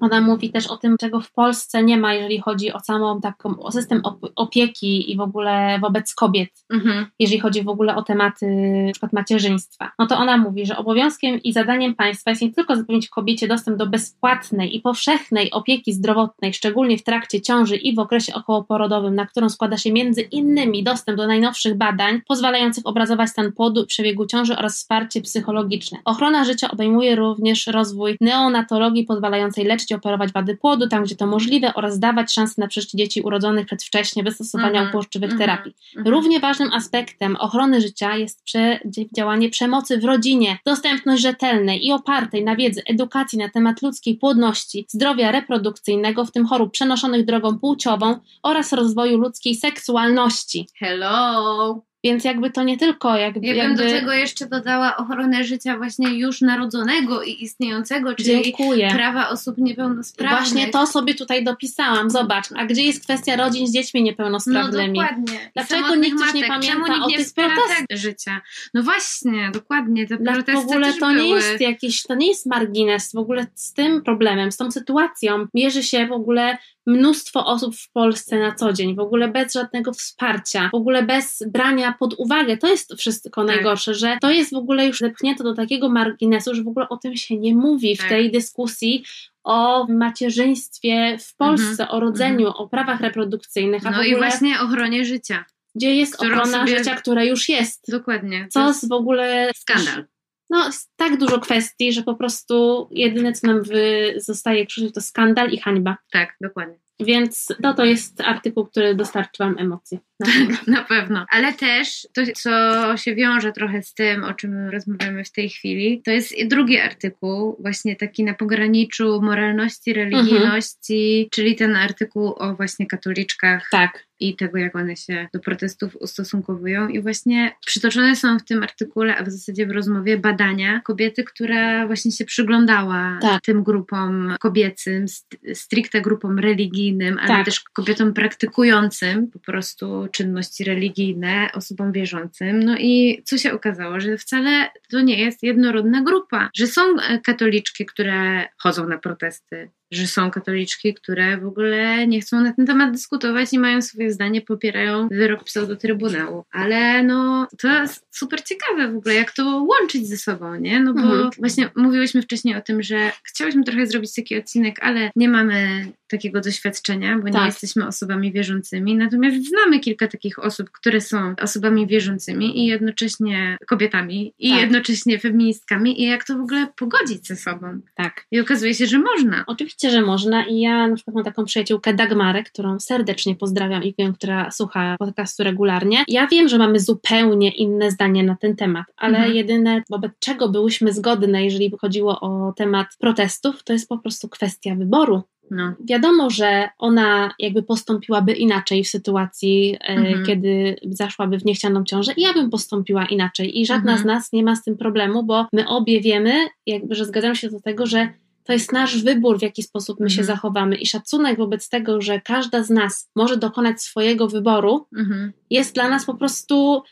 Ona mówi też o tym, czego w Polsce nie ma, jeżeli chodzi o samą taką, o system op- opieki i w ogóle wobec kobiet. Mhm. jeżeli chodzi w ogóle o tematy na przykład macierzyństwa. No to ona mówi, że obowiązkiem i zadaniem państwa jest nie tylko zapewnić kobiecie dostęp do bezpłatnej i powszechnej opieki zdrowotnej, szczególnie w trakcie ciąży i w okresie okołoporodowym, na którą składa się między innymi dostęp do najnowszych badań pozwalających obrazować stan płodu przebiegu ciąży oraz wsparcie psychologiczne. Ochrona życia obejmuje również rozwój neonatologii pozwalającej leczyć leczyć i operować wady płodu tam, gdzie to możliwe oraz dawać szansę na przeżycie dzieci urodzonych przedwcześnie bez stosowania Mhm, uporczywych mhm, terapii. Mhm. Równie ważnym aspektem ochrony życia jest przeciwdziałanie przemocy w rodzinie, dostępność rzetelnej i opartej na wiedzy edukacji na temat ludzkiej płodności, zdrowia reprodukcyjnego, w tym chorób przenoszonych drogą płciową oraz rozwoju ludzkiej seksualności. Hello! Więc jakby to nie tylko jakby... Ja bym jakby... do tego jeszcze dodała ochronę życia właśnie już narodzonego i istniejącego, czyli Dziękuję. prawa osób niepełnosprawnych. Właśnie to sobie tutaj dopisałam. Zobacz, a gdzie jest kwestia rodzin z dziećmi No niepełnosprawnymi? dokładnie. Dlaczego nikt już nie matek. pamięta nikt o nie tych protestach? życia? No właśnie, dokładnie. Te Dla, protesty w ogóle to były. nie jest jakiś, to nie jest margines, w ogóle z tym problemem, z tą sytuacją mierzy się w ogóle mnóstwo osób w Polsce na co dzień, w ogóle bez żadnego wsparcia, w ogóle bez brania pod uwagę. To jest wszystko Tak. najgorsze, że to jest w ogóle już zepchnięte do takiego marginesu, że w ogóle o tym się nie mówi w Tak. tej dyskusji o macierzyństwie w Polsce, o rodzeniu, o prawach reprodukcyjnych, a Mhm. No w i właśnie ochronie życia. gdzie jest ochrona sobie- życia, które już jest. Dokładnie. Co jest w ogóle skandal. No, jest tak dużo kwestii, że po prostu jedyne, co nam wy zostaje krzyżyć, to skandal i hańba. Tak, dokładnie. Więc no, to jest artykuł, który dostarczy Wam emocji. Na pewno. Na pewno. Ale też to, co się wiąże trochę z tym, o czym rozmawiamy w tej chwili, to jest drugi artykuł, właśnie taki na pograniczu moralności, religijności, czyli ten artykuł o właśnie katoliczkach tak, i tego, jak one się do protestów ustosunkowują. I właśnie przytoczone są w tym artykule, a w zasadzie w rozmowie badania kobiety, która właśnie się przyglądała Tak. tym grupom kobiecym, st- stricte grupom religijnym, ale Tak. też kobietom praktykującym po prostu czynności religijne, osobom wierzącym. No i co się okazało, że wcale to nie jest jednorodna grupa, że są e, katoliczki, które chodzą na protesty, że są katoliczki, które w ogóle nie chcą na ten temat dyskutować i mają swoje zdanie, popierają wyrok pseudotrybunału. Ale no, to jest super ciekawe w ogóle, jak to łączyć ze sobą, nie? No bo Mhm. właśnie mówiłyśmy wcześniej o tym, że chciałyśmy trochę zrobić taki odcinek, ale nie mamy takiego doświadczenia, bo nie Tak. jesteśmy osobami wierzącymi. Natomiast znamy kilka takich osób, które są osobami wierzącymi i jednocześnie kobietami i Tak. jednocześnie feministkami i jak to w ogóle pogodzić ze sobą. tak. I okazuje się, że można. Oczywiście, że można i ja na przykład mam taką przyjaciółkę Dagmarę, którą serdecznie pozdrawiam i wiem, która słucha podcastu regularnie. Ja wiem, że mamy zupełnie inne zdanie na ten temat, ale Mhm. jedyne, wobec czego byłyśmy zgodne, jeżeli chodziło o temat protestów, to jest po prostu kwestia wyboru. No. Wiadomo, że ona jakby postąpiłaby inaczej w sytuacji, e, Mhm. kiedy zaszłaby w niechcianą ciążę i ja bym postąpiła inaczej i żadna Mhm. z nas nie ma z tym problemu, bo my obie wiemy, jakby, że zgadzamy się do tego, że to jest nasz wybór, w jaki sposób my się Mhm. zachowamy i szacunek wobec tego, że każda z nas może dokonać swojego wyboru, Mhm. jest dla nas po prostu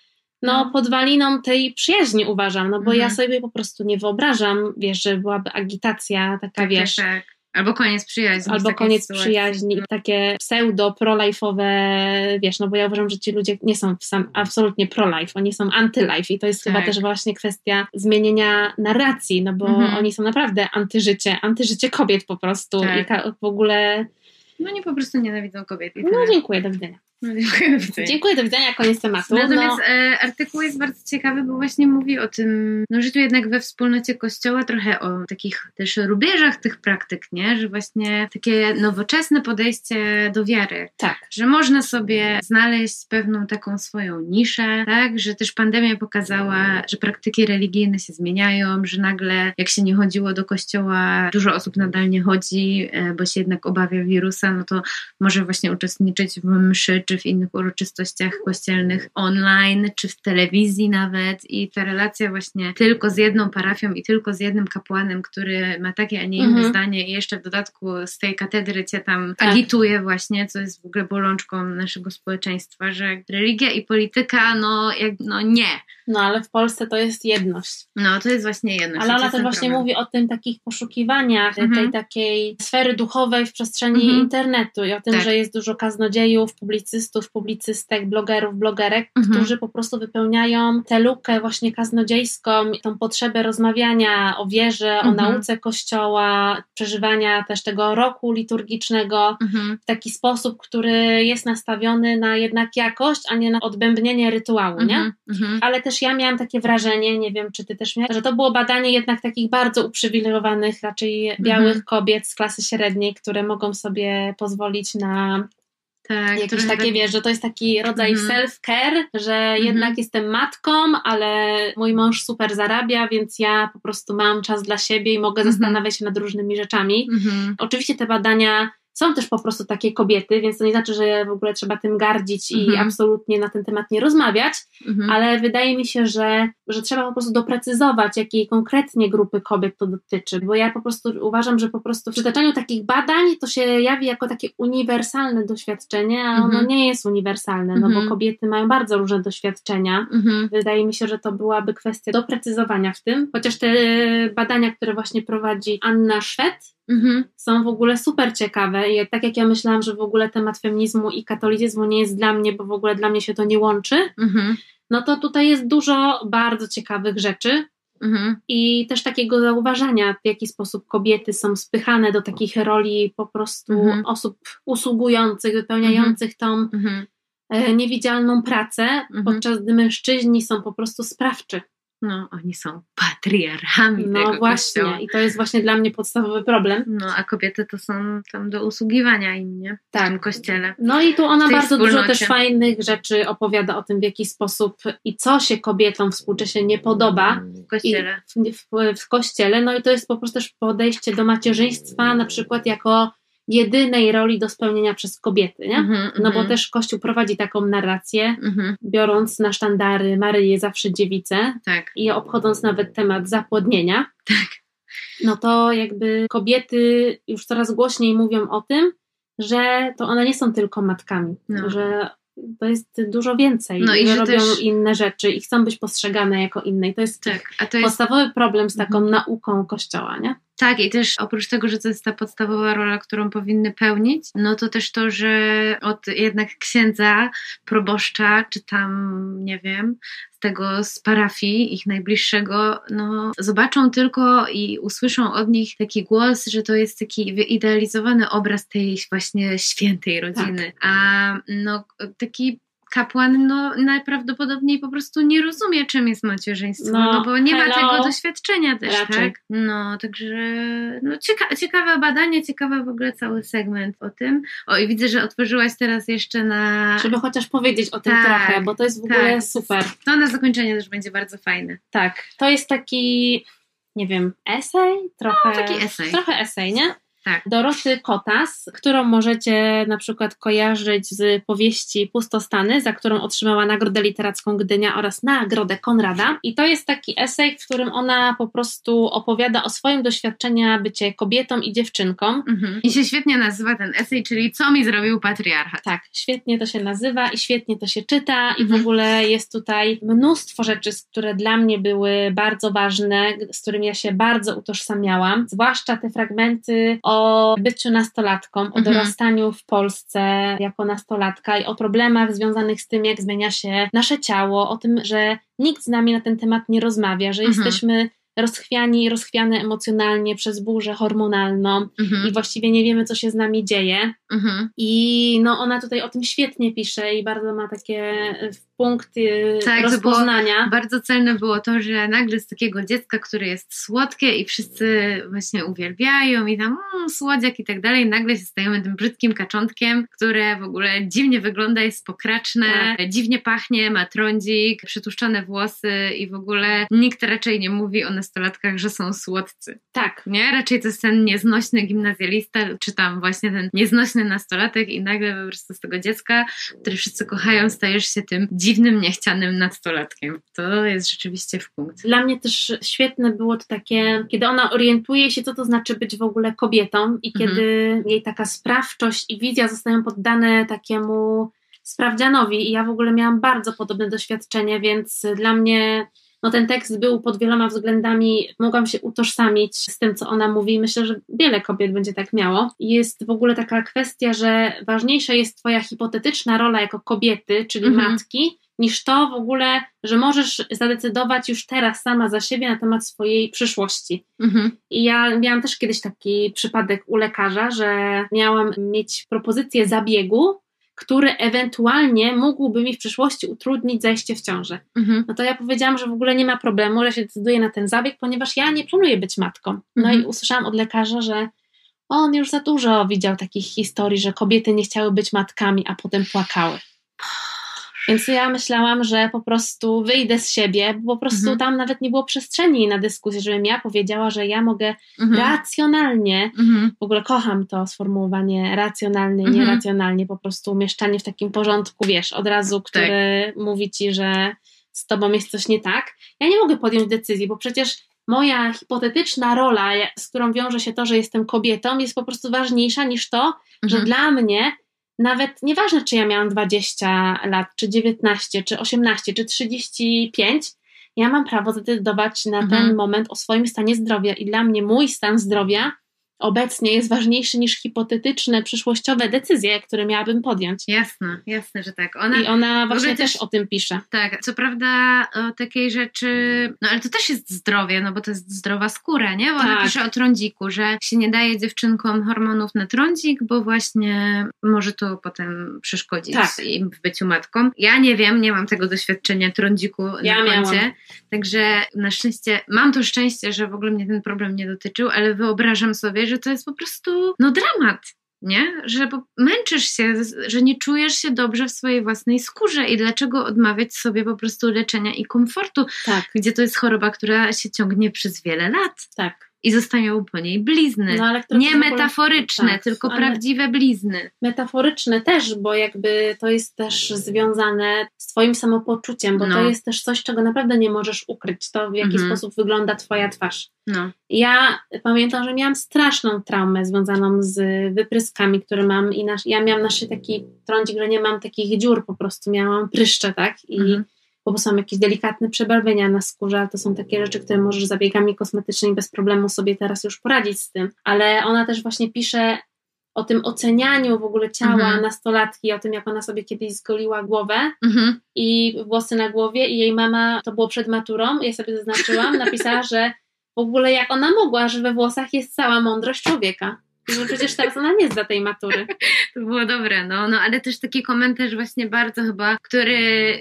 no, No. podwaliną tej przyjaźni uważam, no bo Mhm. ja sobie po prostu nie wyobrażam, wiesz, że byłaby agitacja taka, Tak, wiesz, tak, tak. Albo koniec przyjaźni. albo koniec sytuacji. przyjaźni i takie pseudo pro-life'owe, wiesz, no bo ja uważam, że ci ludzie nie są sam, absolutnie pro-life, oni są anty-life i to jest chyba Tak. też właśnie kwestia zmienienia narracji, no bo Mhm. oni są naprawdę antyżycie, antyżycie kobiet po prostu Tak. i ka- w ogóle, No oni po prostu nienawidzą kobiet. No dziękuję, do widzenia. No, dziękuję. do widzenia. Dziękuję, do widzenia, koniec tematu. Natomiast No, e, artykuł jest bardzo ciekawy, bo właśnie mówi o tym, no, że tu jednak we wspólnocie Kościoła trochę o takich też rubieżach tych praktyk, nie? Że właśnie takie nowoczesne podejście do wiary, tak, że można sobie znaleźć pewną taką swoją niszę, tak? Że też pandemia pokazała, że praktyki religijne się zmieniają, że nagle jak się nie chodziło do kościoła, dużo osób nadal nie chodzi, e, bo się jednak obawia wirusa, no to może właśnie uczestniczyć w mszy czy w innych uroczystościach kościelnych online, czy w telewizji nawet i ta relacja właśnie tylko z jedną parafią i tylko z jednym kapłanem, który ma takie, a nie inne Mhm. zdanie i jeszcze w dodatku z tej katedry cię tam Tak. agituje właśnie, co jest w ogóle bolączką naszego społeczeństwa, że religia i polityka, no, jak, no nie. no ale w Polsce to jest jedność. No, to jest właśnie jedno. Ale ona też właśnie mówi o tym takich poszukiwaniach Mhm. tej takiej sfery duchowej w przestrzeni Mhm. internetu i o tym, Tak. że jest dużo kaznodziejów, publicystów, publicystek, blogerów, blogerek, Mhm. którzy po prostu wypełniają tę lukę właśnie kaznodziejską, tą potrzebę rozmawiania o wierze, o Mhm. nauce Kościoła, przeżywania też tego roku liturgicznego Mhm. w taki sposób, który jest nastawiony na jednak jakość, a nie na odbębnienie rytuału, nie? Mhm. Mhm. Ale też ja miałam takie wrażenie, nie wiem czy ty też miałeś, że to było badanie jednak takich bardzo uprzywilejowanych, raczej białych Mhm. kobiet z klasy średniej, które mogą sobie pozwolić na Tak, jakieś takie, tak- wiesz, że to jest taki rodzaj Mhm. self-care, że jednak jestem matką, ale mój mąż super zarabia, więc ja po prostu mam czas dla siebie i mogę Mhm. zastanawiać się nad różnymi rzeczami. Mhm. Oczywiście te badania są też po prostu takie kobiety, więc to nie znaczy, że w ogóle trzeba tym gardzić i Mhm. absolutnie na ten temat nie rozmawiać, Mhm. ale wydaje mi się, że, że trzeba po prostu doprecyzować, jakiej konkretnie grupy kobiet to dotyczy, bo ja po prostu uważam, że po prostu w przytaczaniu takich badań to się jawi jako takie uniwersalne doświadczenie, a ono Mhm. nie jest uniwersalne, no Mhm. bo kobiety mają bardzo różne doświadczenia. Mhm. Wydaje mi się, że to byłaby kwestia doprecyzowania w tym, chociaż te badania, które właśnie prowadzi Anna Szwed, Mhm. są w ogóle super ciekawe i tak jak ja myślałam, że w ogóle temat feminizmu i katolicyzmu nie jest dla mnie, bo w ogóle dla mnie się to nie łączy, Mhm. no to tutaj jest dużo bardzo ciekawych rzeczy Mhm. i też takiego zauważania, w jaki sposób kobiety są spychane do takich roli po prostu Mhm. osób usługujących, wypełniających tą Mhm. e, niewidzialną pracę, Mhm. podczas gdy mężczyźni są po prostu sprawczy. No, oni są patriarchami No tego właśnie, kościoła. i to jest właśnie dla mnie podstawowy problem. No, a kobiety to są tam do usługiwania im, nie? W Tak. tym kościele. No i tu ona bardzo dużo też fajnych rzeczy opowiada o tym, w jaki sposób i co się kobietom współcześnie nie podoba W kościele. w, w, w kościele. No i to jest po prostu też podejście do macierzyństwa, na przykład jako jedynej roli do spełnienia przez kobiety, nie? Mhm, No bo mhm. też Kościół prowadzi taką narrację, Mhm, biorąc na sztandary Maryję zawsze dziewicę tak. i obchodząc nawet temat zapłodnienia. Tak. No to jakby kobiety już coraz głośniej mówią o tym, że to one nie są tylko matkami, No. że to jest dużo więcej, No i że robią też- inne rzeczy i chcą być postrzegane jako inne. I to jest Tak, to jest podstawowy problem z taką Mhm. nauką Kościoła, nie? Tak, i też oprócz tego, że to jest ta podstawowa rola, którą powinny pełnić, no to też to, że od jednak księdza, proboszcza, czy tam, nie wiem, z tego z parafii, ich najbliższego, no zobaczą tylko i usłyszą od nich taki głos, że to jest taki wyidealizowany obraz tej właśnie świętej rodziny. A no taki kapłan no najprawdopodobniej po prostu nie rozumie, czym jest macierzyństwo, no, No, bo nie ma hello. tego doświadczenia też, Raczej. tak? No, także no, cieka ciekawe badanie, ciekawe w ogóle cały segment o tym. O, i widzę, że otworzyłaś teraz jeszcze na... Żeby chociaż powiedzieć o tym Tak, trochę, bo to jest w ogóle tak. super. To na zakończenie też będzie bardzo fajne. Tak, to jest taki, nie wiem, esej? Trochę, No, taki esej. Trochę esej, nie? Tak. Doroty Kotas, którą możecie na przykład kojarzyć z powieści Pustostany, za którą otrzymała Nagrodę Literacką Gdynia oraz Nagrodę Konrada. I to jest taki esej, w którym ona po prostu opowiada o swoim doświadczeniu bycie kobietą i dziewczynką. Mhm. I się świetnie nazywa ten esej, czyli co mi zrobił patriarchat. Tak, świetnie to się nazywa i świetnie to się czyta i w Mhm. ogóle jest tutaj mnóstwo rzeczy, które dla mnie były bardzo ważne, z którymi ja się bardzo utożsamiałam, zwłaszcza te fragmenty o byciu nastolatką, o Mhm. dorastaniu w Polsce jako nastolatka i o problemach związanych z tym, jak zmienia się nasze ciało, o tym, że nikt z nami na ten temat nie rozmawia, że Mhm. jesteśmy rozchwiani i rozchwiane emocjonalnie przez burzę hormonalną Mhm. i właściwie nie wiemy, co się z nami dzieje. Mhm. I no, ona tutaj o tym świetnie pisze i bardzo ma takie punkty Tak, rozpoznania. Bardzo celne było to, że nagle z takiego dziecka, które jest słodkie i wszyscy właśnie uwielbiają i tam mm, słodziak i tak dalej, nagle się stajemy tym brzydkim kaczątkiem, które w ogóle dziwnie wygląda, jest pokraczne, Tak. dziwnie pachnie, ma trądzik, przytłuszczone włosy i w ogóle nikt raczej nie mówi o nastolatkach, że są słodcy. Tak, Nie? Raczej to jest ten nieznośny gimnazjalista, czy tam właśnie ten nieznośny nastolatek i nagle po prostu z tego dziecka, który wszyscy kochają, stajesz się tym dziwnym, niechcianym nastolatkiem. To jest rzeczywiście w punkt. dla mnie też świetne było to takie, kiedy ona orientuje się, co to znaczy być w ogóle kobietą i Mhm. kiedy jej taka sprawczość i wizja zostają poddane takiemu sprawdzianowi i ja w ogóle miałam bardzo podobne doświadczenie, więc dla mnie no ten tekst był pod wieloma względami, mogłam się utożsamić z tym, co ona mówi. Myślę, że wiele kobiet będzie tak miało. Jest w ogóle taka kwestia, że ważniejsza jest Twoja hipotetyczna rola jako kobiety, czyli mhm. matki, niż to w ogóle, że możesz zadecydować już teraz sama za siebie na temat swojej przyszłości. Mhm. I ja miałam też kiedyś taki przypadek u lekarza, że miałam mieć propozycję zabiegu, który ewentualnie mógłby mi w przyszłości utrudnić zajście w ciążę. Mhm. No to ja powiedziałam, że w ogóle nie ma problemu, że się decyduję na ten zabieg, ponieważ ja nie planuję być matką. No mhm. i usłyszałam od lekarza, że on już za dużo widział takich historii, że kobiety nie chciały być matkami, a potem płakały. Więc ja myślałam, że po prostu wyjdę z siebie, bo po prostu mhm. tam nawet nie było przestrzeni na dyskusję, żebym ja powiedziała, że ja mogę mhm. racjonalnie, mhm. w ogóle kocham to sformułowanie racjonalnie, mhm. nieracjonalnie, po prostu umieszczanie w takim porządku, wiesz, od razu, który tak. mówi ci, że z tobą jest coś nie tak. Ja nie mogę podjąć decyzji, bo przecież moja hipotetyczna rola, z którą wiąże się to, że jestem kobietą, jest po prostu ważniejsza niż to, że mhm. dla mnie nawet nieważne, czy ja miałam 20 lat, czy 19, czy 18, czy 35, ja mam prawo zdecydować na mhm. ten moment o swoim stanie zdrowia. I dla mnie mój stan zdrowia obecnie jest ważniejszy niż hipotetyczne, przyszłościowe decyzje, które miałabym podjąć. Jasne, jasne, że tak. Ona I ona właśnie też, też, o tym pisze. Tak, co prawda o takiej rzeczy, no ale to też jest zdrowie, no bo to jest zdrowa skóra, nie? Bo tak. ona pisze o trądziku, że się nie daje dziewczynkom hormonów na trądzik, bo właśnie może to potem przeszkodzić tak. im w byciu matką. Ja nie wiem, nie mam tego doświadczenia trądziku ja na koncie, miałam. także na szczęście, mam to szczęście, że w ogóle mnie ten problem nie dotyczył, ale wyobrażam sobie, że to jest po prostu no dramat. Nie? Że męczysz się, że nie czujesz się dobrze w swojej własnej skórze i dlaczego odmawiać sobie po prostu leczenia i komfortu, tak. gdzie to jest choroba, która się ciągnie przez wiele lat. Tak i zostają po niej blizny. No, nie metaforyczne, tak, tylko prawdziwe blizny. Metaforyczne też, bo jakby to jest też związane z Twoim samopoczuciem, bo no. to jest też coś, czego naprawdę nie możesz ukryć. To, w jaki mhm. sposób wygląda Twoja twarz. No. Ja pamiętam, że miałam straszną traumę związaną z wypryskami, które mam i nasz, ja miałam nasz taki trądzik, że nie mam takich dziur, po prostu miałam pryszcze, tak? I mhm bo są jakieś delikatne przebarwienia na skórze, to są takie rzeczy, które możesz zabiegami kosmetycznymi bez problemu sobie teraz już poradzić z tym. Ale ona też właśnie pisze o tym ocenianiu w ogóle ciała mhm. nastolatki, o tym, jak ona sobie kiedyś zgoliła głowę mhm. i włosy na głowie i jej mama, to było przed maturą, ja sobie zaznaczyłam, napisała, że w ogóle jak ona mogła, że we włosach jest cała mądrość człowieka. No przecież teraz ona nie zda tej matury. To było dobre, no, no ale też taki komentarz właśnie bardzo chyba, który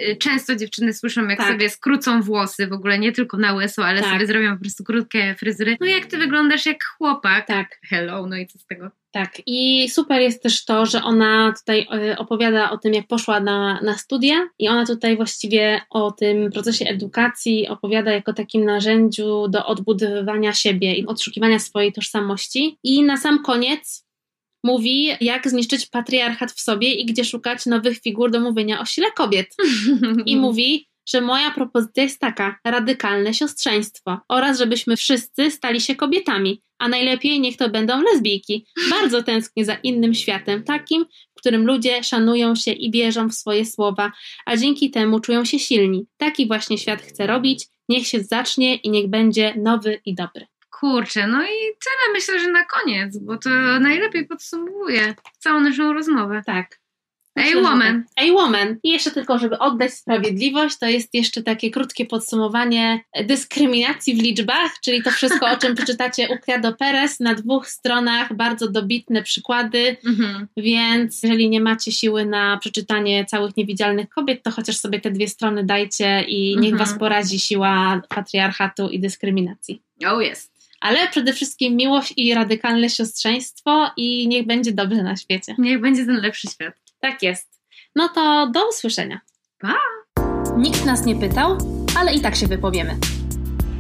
y, często dziewczyny słyszą, jak tak. sobie skrócą włosy, w ogóle nie tylko na łyso, ale tak. sobie zrobią po prostu krótkie fryzury. No jak ty wyglądasz jak chłopak. Tak. Hello, no i co z tego? Tak, i super jest też to, że ona tutaj y, opowiada o tym, jak poszła na, na studia, i ona tutaj właściwie o tym procesie edukacji opowiada jako takim narzędziu do odbudowywania siebie i odszukiwania swojej tożsamości. I na sam koniec mówi, jak zniszczyć patriarchat w sobie i gdzie szukać nowych figur do mówienia o sile kobiet. I mówi, że moja propozycja jest taka: radykalne siostrzeństwo oraz żebyśmy wszyscy stali się kobietami, a najlepiej niech to będą lesbijki. Bardzo tęsknię za innym światem, takim, w którym ludzie szanują się i wierzą w swoje słowa, a dzięki temu czują się silni. Taki właśnie świat chcę robić. Niech się zacznie i niech będzie nowy i dobry. Kurczę, no i tyle myślę, że na koniec, bo to najlepiej podsumowuje całą naszą rozmowę. Tak. A woman. A woman. I jeszcze tylko, żeby oddać sprawiedliwość, to jest jeszcze takie krótkie podsumowanie dyskryminacji w liczbach, czyli to wszystko, o czym przeczytacie u Credo Perez na dwóch stronach, bardzo dobitne przykłady, mhm. więc jeżeli nie macie siły na przeczytanie całych niewidzialnych kobiet, to chociaż sobie te dwie strony dajcie i niech mhm. was porazi siła patriarchatu i dyskryminacji. Oh jest ale przede wszystkim miłość i radykalne siostrzeństwo i niech będzie dobrze na świecie. Niech będzie ten lepszy świat. Tak jest. No to do usłyszenia. Pa! Nikt nas nie pytał, ale i tak się wypowiemy.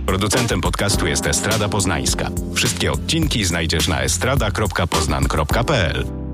Producentem podcastu jest Estrada Poznańska. Wszystkie odcinki znajdziesz na estrada.poznan.pl.